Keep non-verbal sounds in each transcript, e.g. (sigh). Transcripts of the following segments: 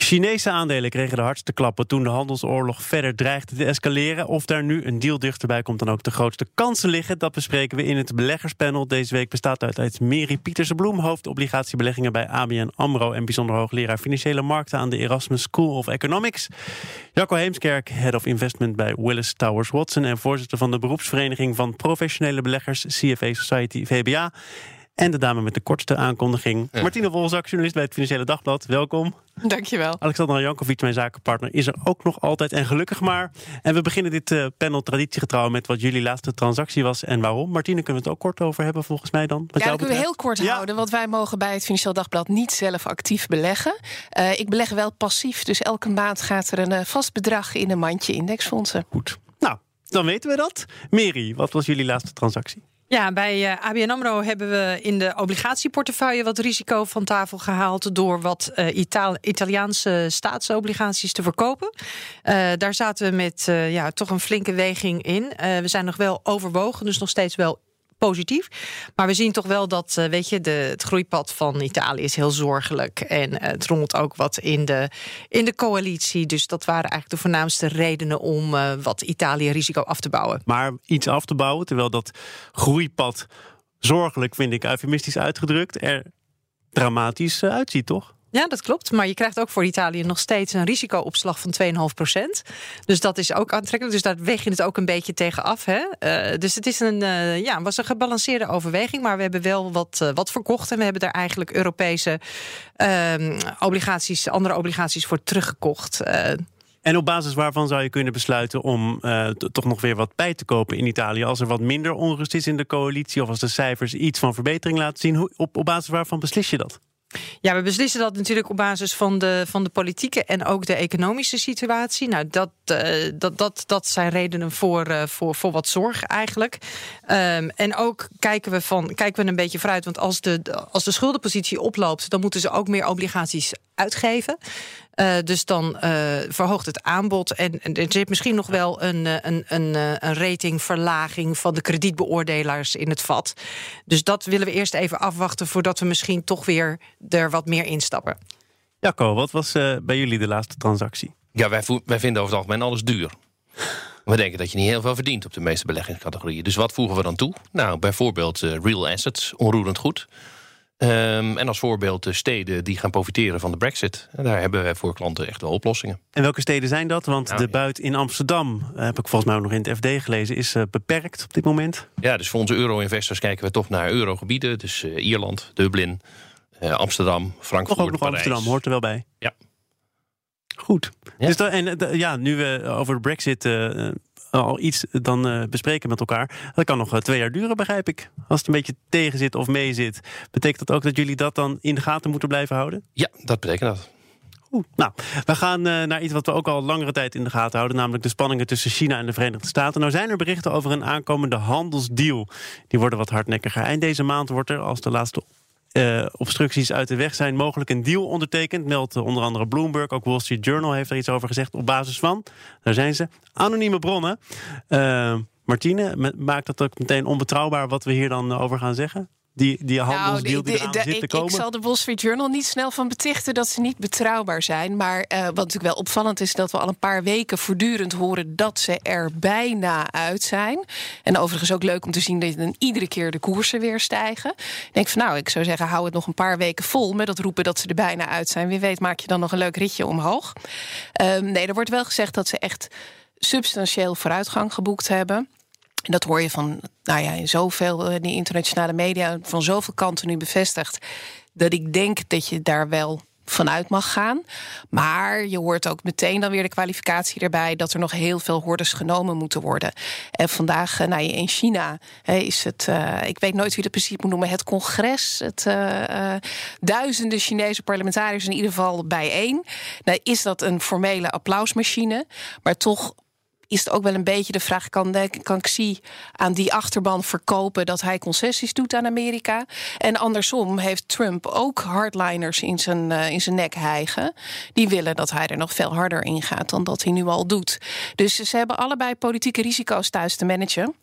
Chinese aandelen kregen de hardste klappen toen de handelsoorlog verder dreigde te escaleren. Of daar nu een deal dichterbij komt dan ook de grootste kansen liggen, dat bespreken we in het beleggerspanel. Deze week bestaat uit, uit Meri Pieterse-Bloem, hoofdobligatiebeleggingen bij ABN AMRO en bijzonder hoogleraar financiële markten aan de Erasmus School of Economics. Jacco Heemskerk, head of investment bij Willis Towers Watson en voorzitter van de beroepsvereniging van professionele beleggers CFA Society VBA. En de dame met de kortste aankondiging. Martine Wolzak, journalist bij het Financiële Dagblad. Welkom. Dankjewel. Alexander Jankovic, mijn zakenpartner, is er ook nog altijd. En gelukkig maar. En we beginnen dit uh, panel traditiegetrouw met wat jullie laatste transactie was en waarom. Martine, kunnen we het ook kort over hebben volgens mij dan? ja, dat kunnen we heel kort houden. Want wij mogen bij het Financieel Dagblad niet zelf actief beleggen. Uh, ik beleg wel passief. Dus elke maand gaat er een uh, vast bedrag in een mandje indexfondsen. Goed. Nou, dan weten we dat. Mary, wat was jullie laatste transactie? Ja, bij uh, ABN AMRO hebben we in de obligatieportefeuille wat risico van tafel gehaald door wat Ita Italiaanse staatsobligaties te verkopen. Uh, daar zaten we met ja, toch een flinke weging in. we zijn nog wel overwogen, dus nog steeds wel positief. Maar we zien toch wel dat, uh, weet je, de, het groeipad van Italië is heel zorgelijk. En uh, het rommelt ook wat in de, in de coalitie. Dus dat waren eigenlijk de voornaamste redenen om uh, wat Italië risico af te bouwen. Maar iets af te bouwen, terwijl dat groeipad zorgelijk, vind ik, eufemistisch uitgedrukt, er dramatisch uitziet, toch? Ja, dat klopt. Maar je krijgt ook voor Italië nog steeds een risicoopslag van 2,5 procent. Dus dat is ook aantrekkelijk. Dus daar weeg je het ook een beetje tegen af. Hè? Uh, dus het is een, uh, ja, was een gebalanceerde overweging. Maar we hebben wel wat, uh, wat verkocht. En we hebben daar eigenlijk Europese obligaties, andere obligaties voor teruggekocht. En op basis waarvan zou je kunnen besluiten om toch nog weer wat bij te kopen in Italië? Als er wat minder onrust is in de coalitie of als de cijfers iets van verbetering laten zien, hoe, op, op basis waarvan beslis je dat? Ja, we beslissen dat natuurlijk op basis van de, van de politieke en ook de economische situatie. Nou, dat, uh, dat, dat, dat zijn redenen voor, uh, voor, voor wat zorg eigenlijk. Um, en ook kijken we, van, kijken we een beetje vooruit. Want als de, als de schuldenpositie oploopt, dan moeten ze ook meer obligaties uitgeven. Uh, dus dan uh, verhoogt het aanbod. En, en, er zit misschien nog wel een, een, een, een ratingverlaging van de kredietbeoordelaars in het vat. Dus dat willen we eerst even afwachten voordat we misschien toch weer er wat meer instappen. Jacco, wat was uh, bij jullie de laatste transactie? Ja, wij, wij vinden over het algemeen alles duur. We denken dat je niet heel veel verdient op de meeste beleggingscategorieën. Dus wat voegen we dan toe? Nou, bijvoorbeeld real assets, onroerend goed. Um, en als voorbeeld de steden die gaan profiteren van de brexit. En daar hebben wij voor klanten echt wel oplossingen. En welke steden zijn dat? Want nou, de buit in Amsterdam, heb ik volgens mij ook nog in het FD gelezen... is uh, beperkt op dit moment. Ja, dus voor onze euro-investors kijken we toch naar eurogebieden. Dus uh, Ierland, Dublin, uh, Amsterdam, Frankfurt, Toch ook nog Parijs. Amsterdam, hoort er wel bij. Ja. Goed. Ja. Dus dat, en ja, nu we over de brexit al iets dan uh, bespreken met elkaar. Dat kan nog uh, twee jaar duren, begrijp ik. Als het een beetje tegen zit of mee zit. Betekent dat ook dat jullie dat dan in de gaten moeten blijven houden? Ja, dat betekent dat. Nou, we gaan uh, naar iets wat we ook al langere tijd in de gaten houden, namelijk de spanningen tussen China en de Verenigde Staten. Nou zijn er berichten over een aankomende handelsdeal. Die worden wat hardnekkiger. Eind deze maand wordt er, als de laatste uh, obstructies uit de weg zijn, mogelijk een deal ondertekend. Meldt onder andere Bloomberg. Ook Wall Street Journal heeft er iets over gezegd. Op basis van, daar zijn ze, anonieme bronnen. Uh, Martine, maakt dat ook meteen onbetrouwbaar wat we hier dan over gaan zeggen? Die, die handelsdeal die nou, de, zit te ik, komen? Ik zal de Wall Street Journal niet snel van betichten dat ze niet betrouwbaar zijn. Maar uh, wat natuurlijk wel opvallend is, dat we al een paar weken voortdurend horen dat ze er bijna uit zijn. En overigens ook leuk om te zien dat dan iedere keer de koersen weer stijgen. Ik denk van nou, ik zou zeggen, hou het nog een paar weken vol met dat roepen dat ze er bijna uit zijn. Wie weet maak je dan nog een leuk ritje omhoog. Um, nee, er wordt wel gezegd dat ze echt substantieel vooruitgang geboekt hebben. En dat hoor je van, nou ja, in zoveel in die internationale media, van zoveel kanten nu bevestigd. Dat ik denk dat je daar wel vanuit mag gaan. Maar je hoort ook meteen dan weer de kwalificatie erbij dat er nog heel veel hordes genomen moeten worden. En vandaag nou, in China is het, ik weet nooit wie het precies moet noemen, het congres, het duizenden Chinese parlementariërs in ieder geval bijeen. Nou, is dat een formele applausmachine, maar toch is het ook wel een beetje de vraag: kan, kan Xi aan die achterban verkopen dat hij concessies doet aan Amerika? En andersom heeft Trump ook hardliners in zijn, uh, in zijn nek hijgen. Die willen dat hij er nog veel harder in gaat dan dat hij nu al doet. Dus ze hebben allebei politieke risico's thuis te managen.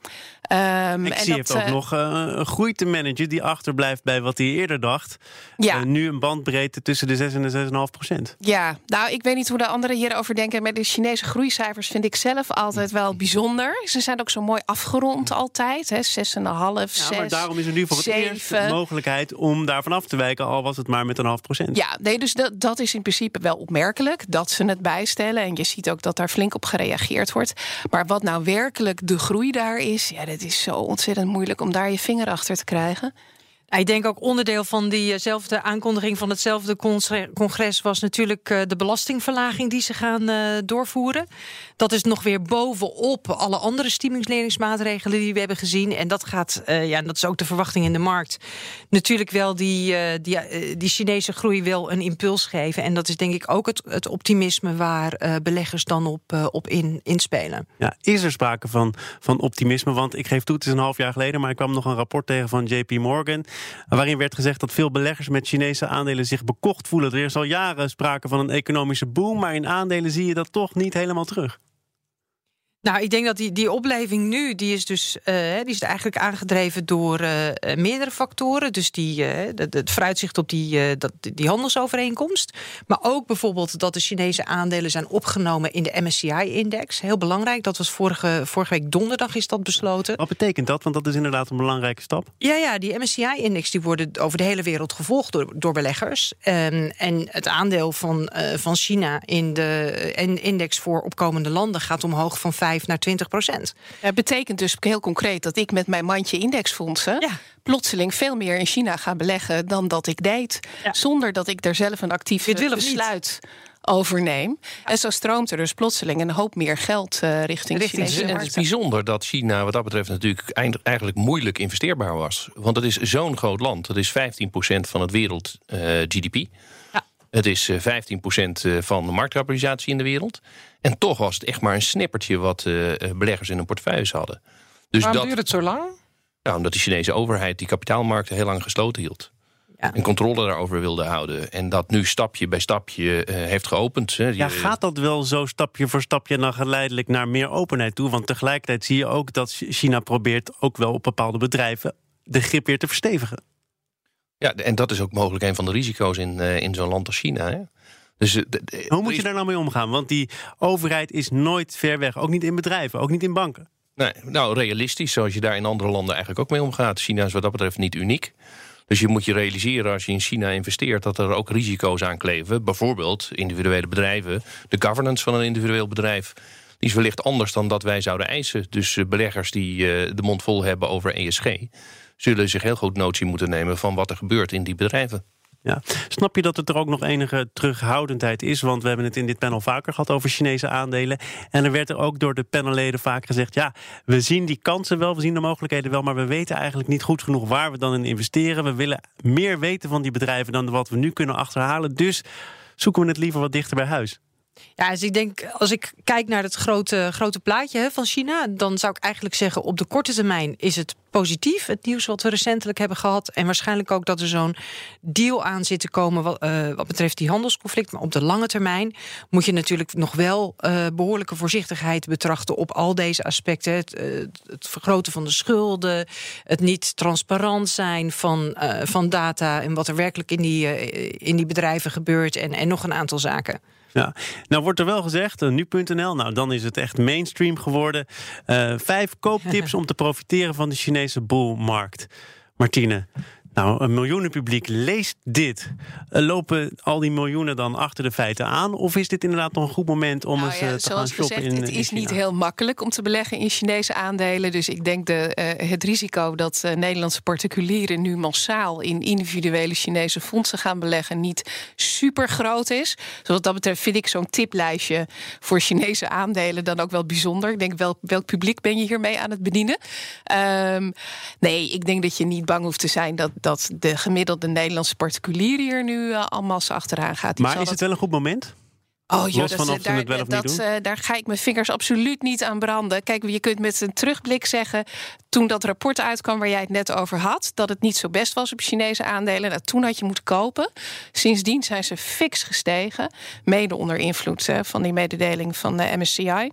Um, Ik zie heeft ook uh, nog uh, een groei te managen die achterblijft bij wat hij eerder dacht. Ja. nu een bandbreedte tussen de 6 en de 6,5 procent. Ja, nou, ik weet niet hoe de anderen hierover denken. Met de Chinese groeicijfers vind ik zelf altijd wel bijzonder. Ze zijn ook zo mooi afgerond altijd. Hè? 6,5, ja, maar daarom is er nu voor het eerst de mogelijkheid om daarvan af te wijken, al was het maar met een half procent. Ja, nee, dus dat, dat is in principe wel opmerkelijk dat ze het bijstellen. En je ziet ook dat daar flink op gereageerd wordt. Maar wat nou werkelijk de groei daar is, ja, dat is zo ontzettend moeilijk om daar je vinger achter te krijgen. Ik denk ook onderdeel van diezelfde aankondiging van hetzelfde congres was natuurlijk eh, de belastingverlaging die ze gaan eh, doorvoeren. Dat is nog weer bovenop alle andere stimuleringsmaatregelen die we hebben gezien. En dat gaat, uh, ja, dat is ook de verwachting in de markt. Natuurlijk wel die, die, die Chinese groei wil een impuls geven. En dat is denk ik ook het, het optimisme waar beleggers dan op, op in, inspelen. Ja, is er sprake van, van optimisme? Want ik geef toe, het is een half jaar geleden, maar ik kwam nog een rapport tegen van JP Morgan. Waarin werd gezegd dat veel beleggers met Chinese aandelen zich bekocht voelen. Er is al jaren sprake van een economische boom, maar in aandelen zie je dat toch niet helemaal terug. Nou, ik denk dat die, die opleving nu, die is dus uh, die is eigenlijk aangedreven door uh, meerdere factoren. Dus die, uh, het vooruitzicht op die, dat, die handelsovereenkomst. Maar ook bijvoorbeeld dat de Chinese aandelen zijn opgenomen in de MSCI-index. Heel belangrijk. Dat was vorige, vorige week donderdag is dat besloten. Wat betekent dat? Want dat is inderdaad een belangrijke stap. Ja, ja die MSCI-index die worden over de hele wereld gevolgd door, door beleggers. Um, en het aandeel van, van China in de index voor opkomende landen gaat omhoog van 5 naar 20 procent. Het betekent dus heel concreet dat ik met mijn mandje indexfondsen ja. plotseling veel meer in China ga beleggen dan dat ik deed. Zonder dat ik daar zelf een actief besluit overneem. En zo stroomt er dus plotseling een hoop meer geld uh, richting, richting China. Het is bijzonder dat China wat dat betreft natuurlijk eigenlijk moeilijk investeerbaar was. Want het is zo'n groot land. Dat is 15% van het wereld uh, GDP. Ja. Het is 15% eh, van de marktkapitalisatie in de wereld. En toch was het echt maar een snippertje wat uh, beleggers in hun portefeuilles hadden. Dus Waarom dat, duurt het zo lang? Nou, omdat de Chinese overheid die kapitaalmarkten heel lang gesloten hield. Ja. En controle daarover wilde houden. En dat nu stapje bij stapje uh, heeft geopend. Hè. Ja, gaat dat wel zo stapje voor stapje en dan geleidelijk naar meer openheid toe? Want tegelijkertijd zie je ook dat China probeert ook wel op bepaalde bedrijven de grip weer te verstevigen. Ja, en dat is ook mogelijk een van de risico's in, uh, in zo'n land als China. Hè? Dus, eh, Hoe moet je daar nou mee omgaan? Want die overheid is nooit ver weg. Ook niet in bedrijven, ook niet in banken. Nee, nou, realistisch, zoals je daar in andere landen eigenlijk ook mee omgaat. China is wat dat betreft niet uniek. Dus je moet je realiseren als je in China investeert dat er ook risico's aan kleven. Bijvoorbeeld individuele bedrijven. De governance van een individueel bedrijf die is wellicht anders dan dat wij zouden eisen. Dus eh, beleggers die de mond vol hebben over ESG zullen zich heel goed notie moeten nemen van wat er gebeurt in die bedrijven. Ja. Snap je dat het er ook nog enige terughoudendheid is? Want we hebben het in dit panel vaker gehad over Chinese aandelen. En er werd er ook door de panelleden vaak gezegd: ja, we zien die kansen wel, we zien de mogelijkheden wel, maar we weten eigenlijk niet goed genoeg waar we dan in investeren. We willen meer weten van die bedrijven dan wat we nu kunnen achterhalen. Dus zoeken we het liever wat dichter bij huis. Ja, dus ik denk, als ik kijk naar het grote, grote plaatje van China, dan zou ik eigenlijk zeggen: op de korte termijn is het positief, het nieuws wat we recentelijk hebben gehad. En waarschijnlijk ook dat er zo'n deal aan zit te komen wat, uh, wat betreft die handelsconflict. Maar op de lange termijn moet je natuurlijk nog wel uh, behoorlijke voorzichtigheid betrachten op al deze aspecten. Het, uh, het, vergroten van de schulden, het niet transparant zijn van, van data en wat er werkelijk in die, in die bedrijven gebeurt. En, en nog een aantal zaken. Ja, nou wordt er wel gezegd, uh, nu.nl, nou dan is het echt mainstream geworden. Uh, vijf kooptips (laughs) om te profiteren van de Chinese boelmarkt. Martine, Nou, een miljoenenpubliek leest dit. Uh, lopen al die miljoenen dan achter de feiten aan? Of is dit inderdaad nog een goed moment om nou eens ja, uh, te gaan shoppen gezegd, in Het in is niet heel makkelijk om te beleggen in Chinese aandelen. Dus ik denk de, eh, het risico dat eh, Nederlandse particulieren nu massaal in individuele Chinese fondsen gaan beleggen niet super groot is. Dus wat dat betreft vind ik zo'n tiplijstje voor Chinese aandelen dan ook wel bijzonder. Ik denk wel, welk publiek ben je hiermee aan het bedienen? Ehm, nee, ik denk dat je niet bang hoeft te zijn dat, dat de gemiddelde Nederlandse particulier hier nu uh, al massa achteraan gaat. Die Maar is dat- het wel een goed moment? Oh ja, dat, daar, niet dat, doen? eh, daar ga ik mijn vingers absoluut niet aan branden. Kijk, je kunt met een terugblik zeggen... toen dat rapport uitkwam waar jij het net over had... dat het niet zo best was op Chinese aandelen. Nou, toen had je moeten kopen. Sindsdien zijn ze fix gestegen. Mede onder invloed eh, van die mededeling van de MSCI.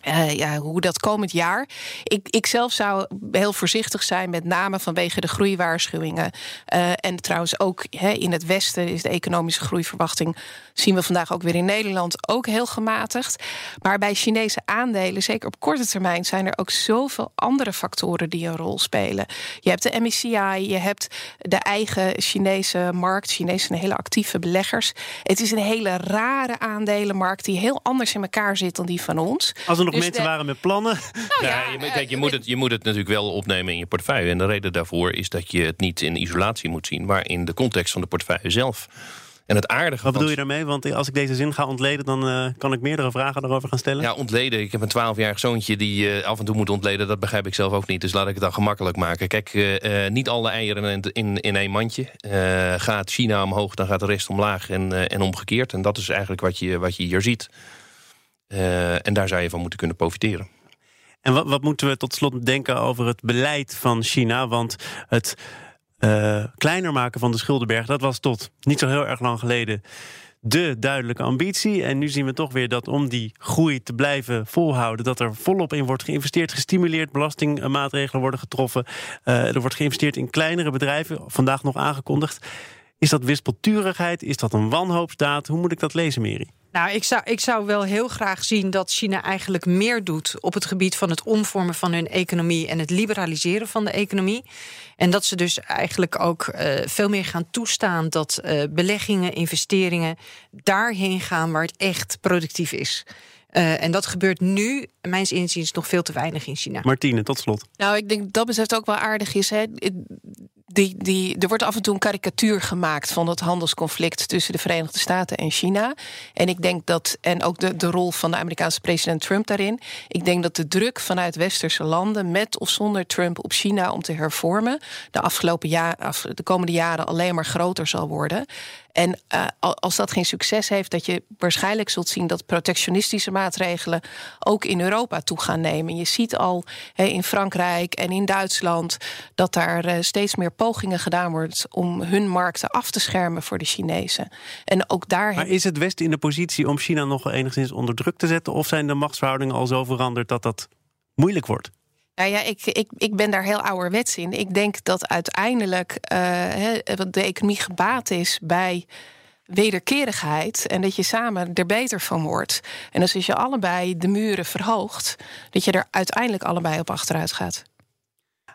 Eh, ja, hoe dat komend jaar. Ik, ik zelf zou heel voorzichtig zijn, met name vanwege de groeiwaarschuwingen. Eh, en trouwens ook in het Westen is de economische groeiverwachting, zien we vandaag ook weer in Nederland, ook heel gematigd. Maar bij Chinese aandelen, zeker op korte termijn, zijn er ook zoveel andere factoren die een rol spelen. Je hebt de MSCI, je hebt de eigen Chinese markt, Chinese hele actieve beleggers. Het is een hele rare aandelenmarkt die heel anders in elkaar zit dan die van ons. Als er nog Dus mensen de- waren met plannen. (laughs) Ja, je, kijk, je, moet het, je moet het natuurlijk wel opnemen in je portefeuille. En de reden daarvoor is dat je het niet in isolatie moet zien, maar in de context van de portefeuille zelf. En het aardige Wat bedoel je daarmee? Want als ik deze zin ga ontleden, dan eh, kan ik meerdere vragen daarover gaan stellen. Ja, ontleden. Ik heb een 12-jarig zoontje die eh, af en toe moet ontleden. Dat begrijp ik zelf ook niet. Dus laat ik het dan gemakkelijk maken. Kijk, eh, niet alle eieren in, in, in één mandje. Gaat China omhoog, dan gaat de rest omlaag en, en omgekeerd. En dat is eigenlijk wat je, wat je hier ziet. En daar zou je van moeten kunnen profiteren. En wat, wat moeten we tot slot denken over het beleid van China? Want het eh, kleiner maken van de schuldenberg, dat was tot niet zo heel erg lang geleden de duidelijke ambitie. En nu zien we toch weer dat om die groei te blijven volhouden, dat er volop in wordt geïnvesteerd, gestimuleerd, belastingmaatregelen worden getroffen. Eh, er wordt geïnvesteerd in kleinere bedrijven, vandaag nog aangekondigd. Is dat wispelturigheid? Is dat een wanhoopsdaad? Hoe moet ik dat lezen, Mary? Nou, ik zou, ik zou wel heel graag zien dat China eigenlijk meer doet op het gebied van het omvormen van hun economie en het liberaliseren van de economie. En dat ze dus eigenlijk ook eh, veel meer gaan toestaan dat eh, beleggingen, investeringen daarheen gaan waar het echt productief is. Eh, en dat gebeurt nu, mijns inziens, nog veel te weinig in China. Martine, tot slot. Nou, ik denk dat dat betreft ook wel aardig is. Hè. Die, die, er wordt af en toe een karikatuur gemaakt van het handelsconflict tussen de Verenigde Staten en China. En ik denk dat, en ook de, de rol van de Amerikaanse president Trump daarin. Ik denk dat de druk vanuit westerse landen, met of zonder Trump, op China om te hervormen, de afgelopen jaren, de komende jaren alleen maar groter zal worden. En uh, als dat geen succes heeft, dat je waarschijnlijk zult zien dat protectionistische maatregelen ook in Europa toe gaan nemen. Je ziet al in Frankrijk en in Duitsland dat daar uh, steeds meer pogingen gedaan wordt om hun markten af te schermen voor de Chinezen. En ook daar. Maar is het Westen in de positie om China nog enigszins onder druk te zetten? Of zijn de machtsverhoudingen al zo veranderd dat dat moeilijk wordt? Nou ja, ik, ik, ik ben daar heel ouderwets in. Ik denk dat uiteindelijk uh, de economie gebaat is bij wederkerigheid en dat je samen er beter van wordt. En dus als je allebei de muren verhoogt, dat je er uiteindelijk allebei op achteruit gaat.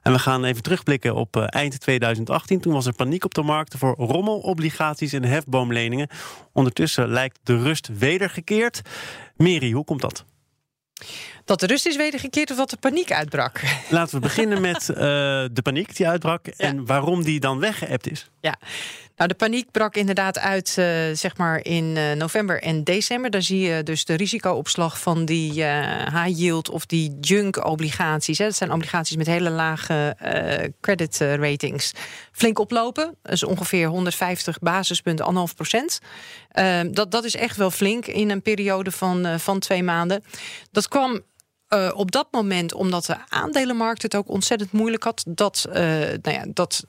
En we gaan even terugblikken op uh, eind 2018. Toen was er paniek op de markten voor rommelobligaties en hefboomleningen. Ondertussen lijkt de rust wedergekeerd. Mary, hoe komt dat? Dat de rust is wedergekeerd of dat de paniek uitbrak? (laughs) Laten we beginnen met uh, de paniek die uitbrak ja. en waarom die dan weggeëpt is. Ja, nou, de paniek brak inderdaad uit uh, zeg maar in uh, november en december. Daar zie je dus de risicoopslag van die high yield of die junk obligaties. Hè. Dat zijn obligaties met hele lage credit ratings. Flink oplopen. Dat is ongeveer 150 basispunten, anderhalf procent. dat, dat is echt wel flink in een periode van, van twee maanden. Dat kwam uh, op dat moment, omdat de aandelenmarkt het ook ontzettend moeilijk had, dat, uh, nou ja, dat,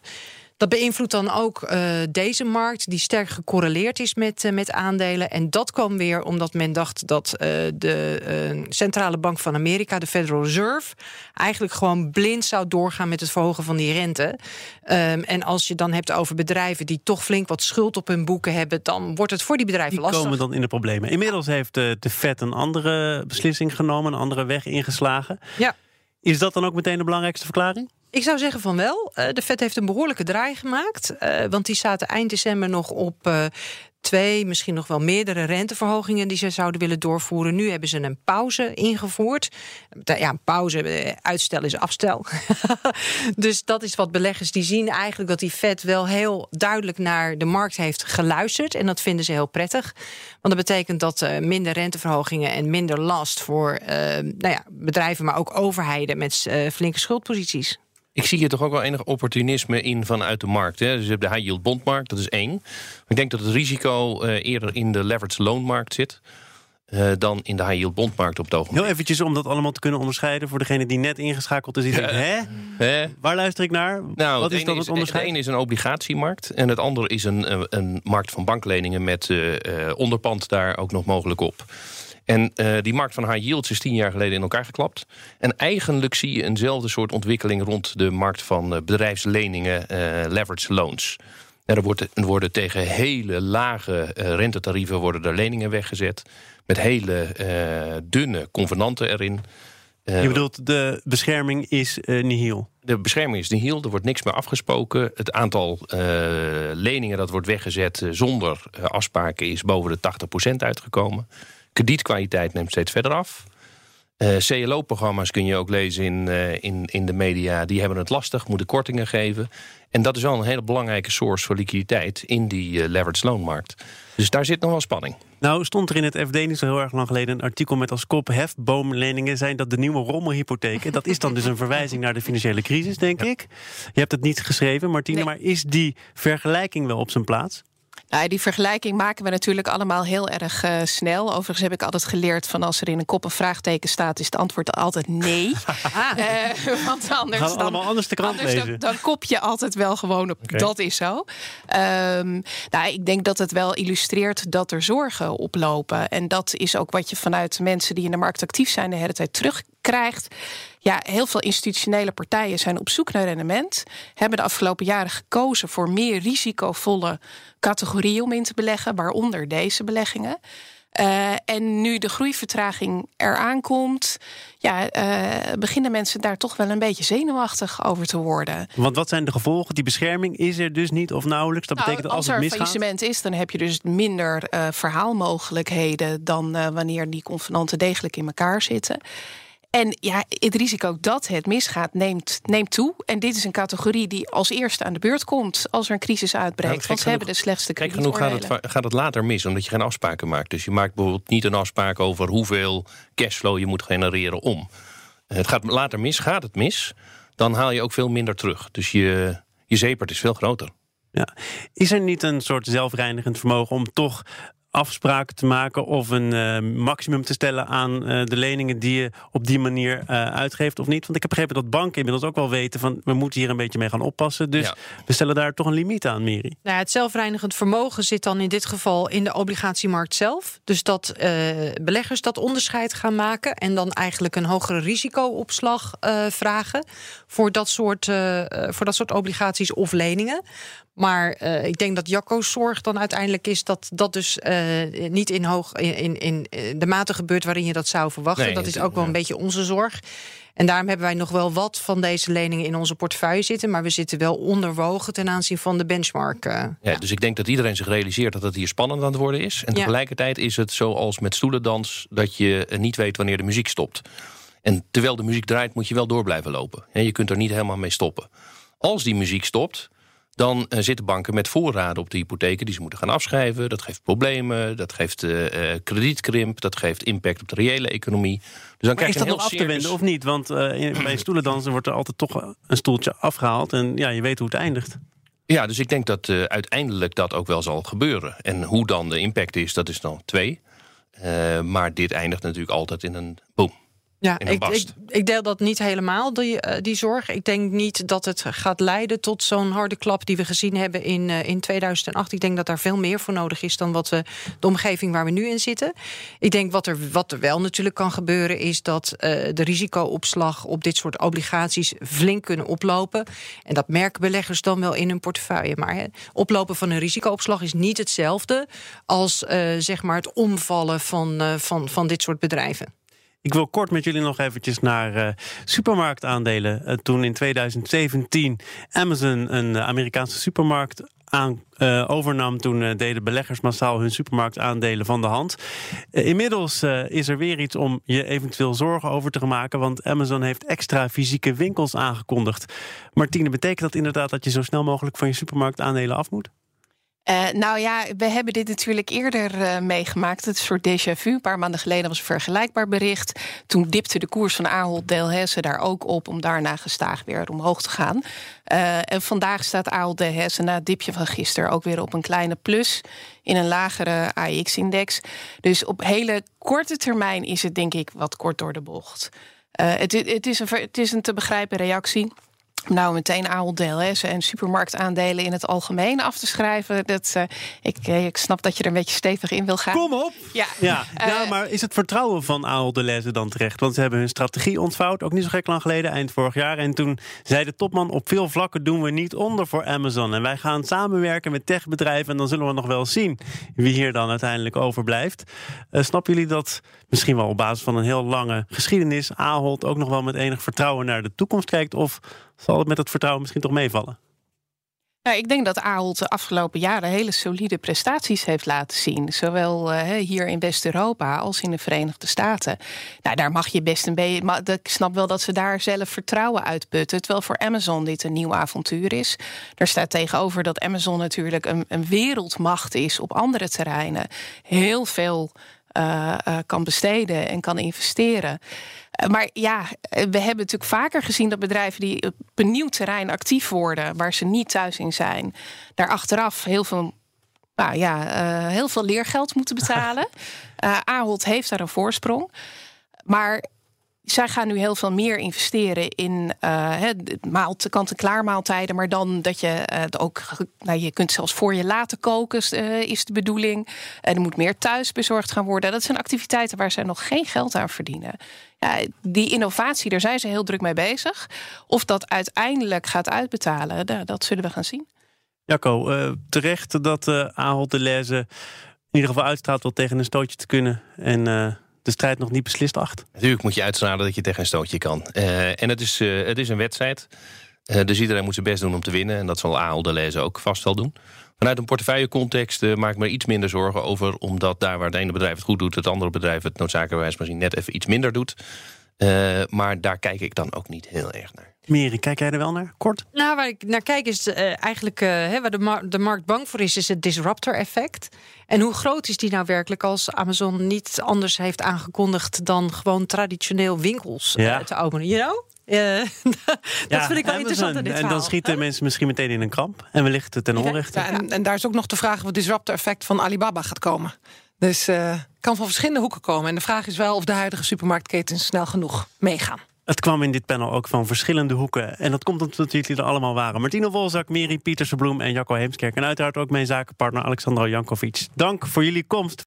dat beïnvloedt dan ook uh, deze markt, die sterk gecorreleerd is met, met aandelen. En dat kwam weer omdat men dacht dat de Centrale Bank van Amerika, de Federal Reserve, eigenlijk gewoon blind zou doorgaan met het verhogen van die rente. Um, en als je dan hebt over bedrijven die toch flink wat schuld op hun boeken hebben, dan wordt het voor die bedrijven die lastig. komen dan in de problemen. Inmiddels heeft de, de Fed een andere beslissing genomen, een andere weg ingeslagen. Ja. Is dat dan ook meteen de belangrijkste verklaring? Ik zou zeggen van wel. Uh, de Fed heeft een behoorlijke draai gemaakt. Uh, want die zaten eind december nog op uh, twee, misschien nog wel meerdere renteverhogingen die ze zouden willen doorvoeren. Nu hebben ze een pauze ingevoerd. Ja, een pauze, eh, uitstel is afstel. (laughs) dus dat is wat beleggers die zien eigenlijk dat die Fed wel heel duidelijk naar de markt heeft geluisterd. En dat vinden ze heel prettig. Want dat betekent dat minder renteverhogingen en minder last voor nou ja, bedrijven, maar ook overheden met flinke schuldposities. Ik zie hier toch ook wel enig opportunisme in vanuit de markt. Hè. Dus je hebt de high yield bondmarkt, dat is één. ik denk dat het risico uh, eerder in de leveraged loonmarkt zit. Uh, dan in de high yield bondmarkt op het ogenblik. Heel eventjes om dat allemaal te kunnen onderscheiden voor degene die net ingeschakeld is. Die denkt, hè? hè? Waar luister ik naar? Nou, Wat is dan het onderscheid? Het ene is een obligatiemarkt en het andere is een, een markt van bankleningen met uh, onderpand daar ook nog mogelijk op. En uh, die markt van high yields is tien jaar geleden in elkaar geklapt. En eigenlijk zie je eenzelfde soort ontwikkeling rond de markt van uh, bedrijfsleningen, uh, leverage loans. er, wordt, er worden tegen hele lage rentetarieven worden er leningen weggezet. Met hele dunne convenanten erin. Je bedoelt, de bescherming is nihil? De bescherming is nihil, er wordt niks meer afgesproken. Het aantal leningen dat wordt weggezet zonder afspraken is boven de 80% uitgekomen. Kredietkwaliteit neemt steeds verder af. Uh, CLO-programma's kun je ook lezen in, uh, in, in de media. Die hebben het lastig, moeten kortingen geven. En dat is wel een hele belangrijke source voor liquiditeit in die uh, leveraged loonmarkt. Dus daar zit nog wel spanning. Nou, stond er in het FD niet zo heel erg lang geleden een artikel met als kop: hefboomleningen zijn dat de nieuwe rommelhypotheken. Dat is dan dus een verwijzing naar de financiële crisis, denk ik. Je hebt het niet geschreven, Martine, nee. maar is die vergelijking wel op zijn plaats? Nou, die vergelijking maken we natuurlijk allemaal heel erg uh, snel. Overigens heb ik altijd geleerd van als er in een kop een vraagteken staat, is het antwoord altijd nee. uh, (laughs) want anders, Gaan we dan, allemaal anders de krant anders lezen. Dan, dan, kop je altijd wel gewoon op okay. dat is zo. Um, nou, ik denk dat het wel illustreert dat er zorgen oplopen. En dat is ook wat je vanuit mensen die in de markt actief zijn de hele tijd terugkrijgt. Ja, heel veel institutionele partijen zijn op zoek naar rendement. Hebben de afgelopen jaren gekozen voor meer risicovolle categorieën om in te beleggen, waaronder deze beleggingen. Uh, en nu de groeivertraging eraan komt, ja, uh, beginnen mensen daar toch wel een beetje zenuwachtig over te worden. Want wat zijn de gevolgen? Die bescherming is er dus niet of nauwelijks. Dat nou, betekent dat als, als er het faillissement is, dan heb je dus minder uh, verhaalmogelijkheden dan wanneer die convenanten degelijk in elkaar zitten. En ja, het risico dat het misgaat neemt, neemt toe. En dit is een categorie die als eerste aan de beurt komt als er een crisis uitbreekt. Nou, want ze hebben de slechtste Kijk genoeg gaat het, gaat het later mis, omdat je geen afspraken maakt. Dus je maakt bijvoorbeeld niet een afspraak over hoeveel cashflow je moet genereren om. Het gaat later mis, gaat het mis, dan haal je ook veel minder terug. Dus je, je zeepert is veel groter. Ja. Is er niet een soort zelfreinigend vermogen om toch afspraken te maken of een uh, maximum te stellen aan uh, de leningen die je op die manier uh, uitgeeft of niet? Want ik heb begrepen dat banken inmiddels ook wel weten van we moeten hier een beetje mee gaan oppassen. Dus ja. we stellen daar toch een limiet aan, Miri. Nou, het zelfreinigend vermogen zit dan in dit geval in de obligatiemarkt zelf. Dus dat beleggers dat onderscheid gaan maken en dan eigenlijk een hogere risicoopslag vragen voor dat, soort, voor dat soort obligaties of leningen. Maar uh, ik denk dat Jacco's zorg dan uiteindelijk is dat dat dus uh, niet in, hoog, in, in, in de mate gebeurt waarin je dat zou verwachten. Nee, dat is ook wel een beetje onze zorg. En daarom hebben wij nog wel wat van deze leningen in onze portefeuille zitten. Maar we zitten wel onderwogen ten aanzien van de benchmark. Uh, ja, ja, Dus ik denk dat iedereen zich realiseert dat het hier spannend aan het worden is. En tegelijkertijd is het zoals met stoelendans dat je niet weet wanneer de muziek stopt. En terwijl de muziek draait, moet je wel door blijven lopen. Je kunt er niet helemaal mee stoppen. Als die muziek stopt, dan uh, zitten banken met voorraden op de hypotheken die ze moeten gaan afschrijven. Dat geeft problemen, dat geeft uh, kredietkrimp, dat geeft impact op de reële economie. Dus dan maar krijg is je dat nog af te wenden of niet? Want bij stoelendansen wordt er altijd toch een stoeltje afgehaald en ja, je weet hoe het eindigt. Ja, dus ik denk dat uh, uiteindelijk dat ook wel zal gebeuren. En hoe dan de impact is, dat is dan twee. Uh, maar dit eindigt natuurlijk altijd in een boom. Ja, ik, ik, ik, deel dat niet helemaal, die, uh, die zorg. Ik denk niet dat het gaat leiden tot zo'n harde klap die we gezien hebben in, uh, in 2008. Ik denk dat daar veel meer voor nodig is dan wat we, de omgeving waar we nu in zitten. Ik denk wat er, wat er wel natuurlijk kan gebeuren, is dat uh, de risicoopslag op dit soort obligaties flink kunnen oplopen. En dat merken beleggers dan wel in hun portefeuille. Maar oplopen van een risicoopslag is niet hetzelfde als zeg maar het omvallen van, van, van dit soort bedrijven. Ik wil kort met jullie nog eventjes naar uh, supermarktaandelen. Uh, toen in 2017 Amazon een Amerikaanse supermarkt aan, overnam, toen deden beleggers massaal hun supermarktaandelen van de hand. inmiddels is er weer iets om je eventueel zorgen over te maken, want Amazon heeft extra fysieke winkels aangekondigd. Martine, betekent dat inderdaad dat je zo snel mogelijk van je supermarktaandelen af moet? Uh, nou ja, we hebben dit natuurlijk eerder uh, meegemaakt. Het soort déjà vu. Een paar maanden geleden was een vergelijkbaar bericht. Toen dipte de koers van Ahold Delhaize daar ook op... om daarna gestaag weer omhoog te gaan. Uh, en vandaag staat Ahold Delhaize na het dipje van gisteren... ook weer op een kleine plus in een lagere AX-index. Dus op hele korte termijn is het denk ik wat kort door de bocht. Het, het, is een, het is een te begrijpen reactie nou meteen aandeel en supermarktaandelen in het algemeen af te schrijven. Dat, uh, ik, eh, ik snap dat je er een beetje stevig in wil gaan. Kom op! Ja, ja. Uh, nou, maar is het vertrouwen van Ahold Delhaize dan terecht? Want ze hebben hun strategie ontvouwd, ook niet zo gek lang geleden, eind vorig jaar. En toen zei de topman, op veel vlakken doen we niet onder voor Amazon. En wij gaan samenwerken met techbedrijven en dan zullen we nog wel zien wie hier dan uiteindelijk overblijft. Uh, snappen jullie dat misschien wel op basis van een heel lange geschiedenis Ahold ook nog wel met enig vertrouwen naar de toekomst kijkt? Of zal het met het vertrouwen misschien toch meevallen? Nou, ik denk dat Ahold de afgelopen jaren hele solide prestaties heeft laten zien. Zowel uh, hier in West-Europa als in de Verenigde Staten. Nou, daar mag je best een beetje. Ik snap wel dat ze daar zelf vertrouwen uitputten. Terwijl voor Amazon dit een nieuw avontuur is. Er staat tegenover dat Amazon natuurlijk een, een wereldmacht is op andere terreinen. Heel veel uh, uh, kan besteden en kan investeren. Eh, maar ja, we hebben natuurlijk vaker gezien dat bedrijven die op een nieuw terrein actief worden, waar ze niet thuis in zijn, daar achteraf heel veel nou ja, uh, heel veel leergeld moeten betalen. Uh, (laughs) Ahold heeft daar een voorsprong. Maar zij gaan nu heel veel meer investeren in uh, kant-en-klaar maaltijden. Maar dan dat je het ook. Nou, je kunt zelfs voor je laten koken, is de bedoeling. En er moet meer thuis bezorgd gaan worden. Dat zijn activiteiten waar zij nog geen geld aan verdienen ja, die innovatie, daar zijn ze heel druk mee bezig. Of dat uiteindelijk gaat uitbetalen, dat zullen we gaan zien. Jacco, terecht dat uh, Ahold Deleuze in ieder geval uitstraalt wel tegen een stootje te kunnen. En de strijd nog niet beslist acht. Natuurlijk moet je uitstralen dat je tegen een stootje kan. en het is, het is een wedstrijd. dus iedereen moet zijn best doen om te winnen. En dat zal Ahold Deleuze ook vast wel doen. Vanuit een portefeuillecontext uh, maak ik me iets minder zorgen over... omdat daar waar het ene bedrijf het goed doet... het andere bedrijf het noodzakelijkerwijs misschien net even iets minder doet. Uh, maar daar kijk ik dan ook niet heel erg naar. Meri, kijk jij er wel naar? Kort? Nou, waar ik naar kijk is uh, eigenlijk... Hè, waar de, mar de markt bang voor is, is het disruptor-effect. En hoe groot is die nou werkelijk als Amazon niet anders heeft aangekondigd... dan gewoon traditioneel winkels ja. te openen? You know? Uh, (laughs) dat vind ik wel interessant in dit En dan schieten mensen misschien meteen in een kramp. En wellicht ten onrechte. Ja, en, en, daar is ook nog de vraag of het disruptor effect van Alibaba gaat komen. Dus uh, kan van verschillende hoeken komen. En de vraag is wel of de huidige supermarktketens snel genoeg meegaan. Het kwam in dit panel ook van verschillende hoeken. En dat komt omdat jullie er allemaal waren. Martino Wolzak, Meri Pietersen-Bloem en Jacco Heemskerk. En uiteraard ook mijn zakenpartner Alexandra Jankovic. Dank voor jullie komst.